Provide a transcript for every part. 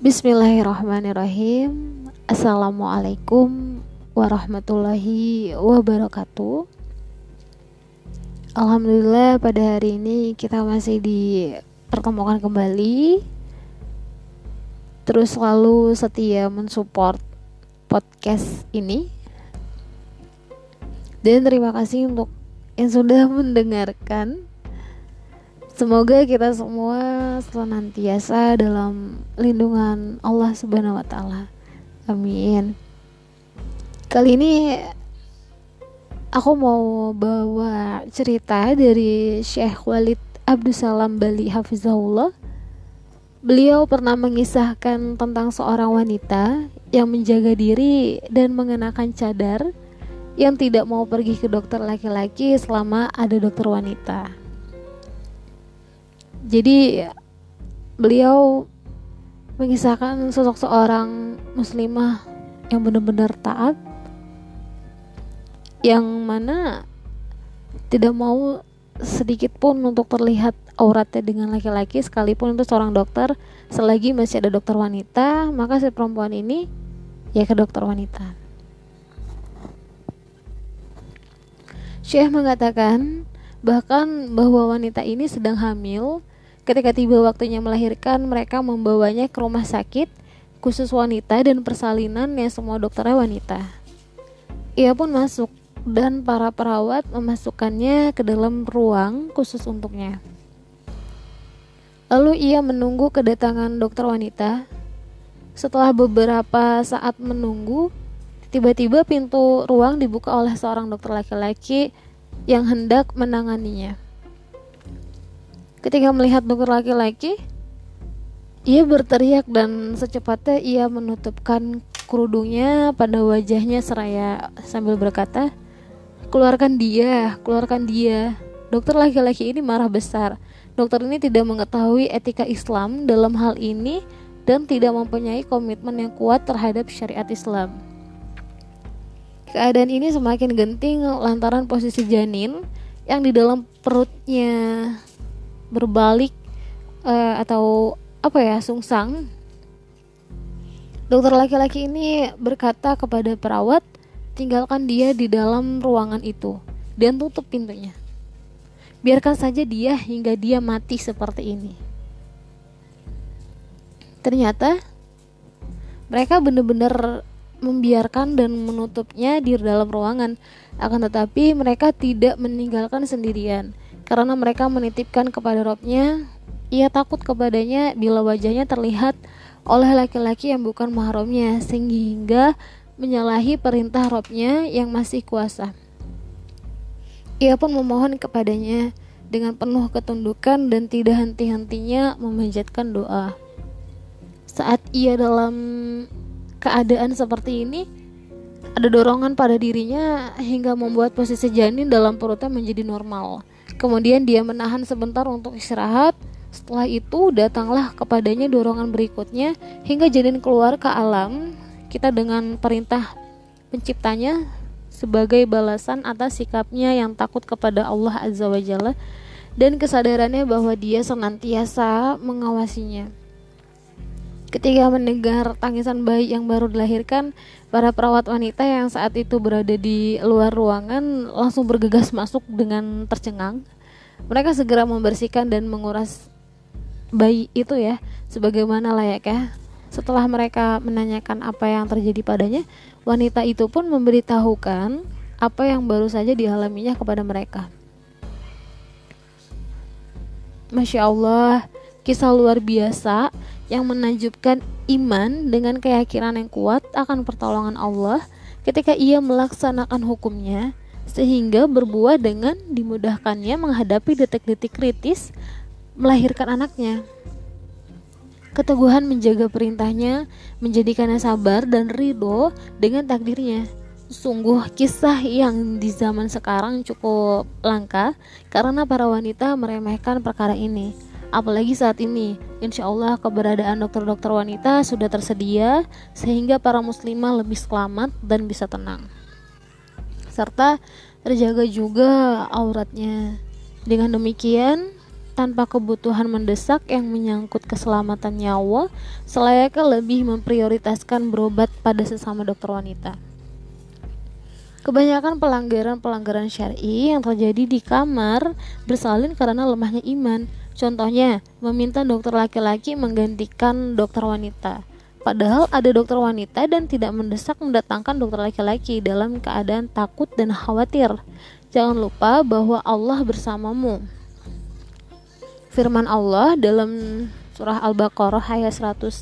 Bismillahirrahmanirrahim. Assalamualaikum warahmatullahi wabarakatuh. Alhamdulillah pada hari ini kita masih dipertemukan kembali. Terus selalu setia mensupport podcast ini. Dan terima kasih untuk yang sudah mendengarkan Semoga kita semua senantiasa dalam lindungan Allah Subhanahu wa taala. Amin. Kali ini aku mau bawa cerita dari Syekh Walid Abdussalam Bali Hafizahullah. Beliau pernah mengisahkan tentang seorang wanita yang menjaga diri dan mengenakan cadar yang tidak mau pergi ke dokter laki-laki selama ada dokter wanita jadi beliau mengisahkan sosok seorang muslimah yang benar-benar taat yang mana tidak mau sedikit pun untuk terlihat auratnya dengan laki-laki sekalipun itu seorang dokter. Selagi masih ada dokter wanita maka si perempuan ini ya ke dokter wanita. Syekh mengatakan bahkan bahwa wanita ini sedang hamil Ketika tiba waktunya melahirkan, mereka membawanya ke rumah sakit khusus wanita dan persalinan yang semua dokternya wanita. Ia pun masuk dan para perawat memasukkannya ke dalam ruang khusus untuknya. Lalu ia menunggu kedatangan dokter wanita. Setelah beberapa saat menunggu, tiba-tiba pintu ruang dibuka oleh seorang dokter laki-laki yang hendak menanganinya. Ketika melihat dokter laki-laki, ia berteriak dan secepatnya ia menutupkan kerudungnya pada wajahnya seraya sambil berkata, "Keluarkan dia, keluarkan dia." Dokter laki-laki ini marah besar. Dokter ini tidak mengetahui etika Islam dalam hal ini dan tidak mempunyai komitmen yang kuat terhadap syariat Islam. Keadaan ini semakin genting lantaran posisi janin yang di dalam perutnya berbalik uh, atau apa ya sungsang. Dokter laki-laki ini berkata kepada perawat tinggalkan dia di dalam ruangan itu dan tutup pintunya. Biarkan saja dia hingga dia mati seperti ini. Ternyata mereka benar-benar membiarkan dan menutupnya di dalam ruangan. Akan tetapi mereka tidak meninggalkan sendirian karena mereka menitipkan kepada robnya ia takut kepadanya bila wajahnya terlihat oleh laki-laki yang bukan mahramnya sehingga menyalahi perintah robnya yang masih kuasa. Ia pun memohon kepadanya dengan penuh ketundukan dan tidak henti-hentinya memanjatkan doa. Saat ia dalam keadaan seperti ini, ada dorongan pada dirinya hingga membuat posisi janin dalam perutnya menjadi normal. Kemudian dia menahan sebentar untuk istirahat. Setelah itu datanglah kepadanya dorongan berikutnya hingga janin keluar ke alam. Kita dengan perintah penciptanya sebagai balasan atas sikapnya yang takut kepada Allah Azza wa Jalla dan kesadarannya bahwa dia senantiasa mengawasinya. Ketika mendengar tangisan bayi yang baru dilahirkan, para perawat wanita yang saat itu berada di luar ruangan langsung bergegas masuk dengan tercengang. Mereka segera membersihkan dan menguras bayi itu ya, sebagaimana layaknya. Setelah mereka menanyakan apa yang terjadi padanya, wanita itu pun memberitahukan apa yang baru saja dialaminya kepada mereka. Masya Allah, kisah luar biasa yang menajubkan iman dengan keyakinan yang kuat akan pertolongan Allah ketika ia melaksanakan hukumnya sehingga berbuah dengan dimudahkannya menghadapi detik-detik kritis melahirkan anaknya. Keteguhan menjaga perintahnya menjadikannya sabar dan ridho dengan takdirnya. Sungguh kisah yang di zaman sekarang cukup langka karena para wanita meremehkan perkara ini Apalagi saat ini, insya Allah keberadaan dokter-dokter wanita sudah tersedia sehingga para muslimah lebih selamat dan bisa tenang. Serta terjaga juga auratnya. Dengan demikian, tanpa kebutuhan mendesak yang menyangkut keselamatan nyawa, selayaknya lebih memprioritaskan berobat pada sesama dokter wanita. Kebanyakan pelanggaran-pelanggaran syar'i yang terjadi di kamar bersalin karena lemahnya iman. Contohnya, meminta dokter laki-laki menggantikan dokter wanita. Padahal ada dokter wanita dan tidak mendesak mendatangkan dokter laki-laki dalam keadaan takut dan khawatir. Jangan lupa bahwa Allah bersamamu. Firman Allah dalam surah Al-Baqarah ayat 194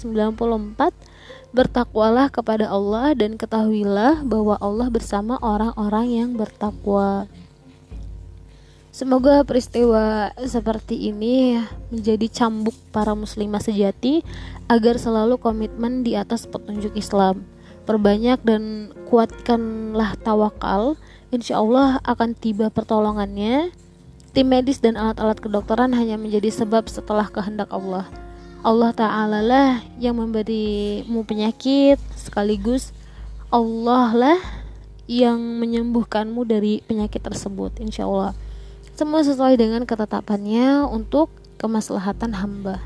Bertakwalah kepada Allah dan ketahuilah bahwa Allah bersama orang-orang yang bertakwa. Semoga peristiwa seperti ini menjadi cambuk para muslimah sejati agar selalu komitmen di atas petunjuk Islam. Perbanyak dan kuatkanlah tawakal, insya Allah akan tiba pertolongannya. Tim medis dan alat-alat kedokteran hanya menjadi sebab setelah kehendak Allah. Allah Ta'ala lah yang memberimu penyakit sekaligus Allah lah yang menyembuhkanmu dari penyakit tersebut insya Allah semua sesuai dengan ketetapannya untuk kemaslahatan hamba.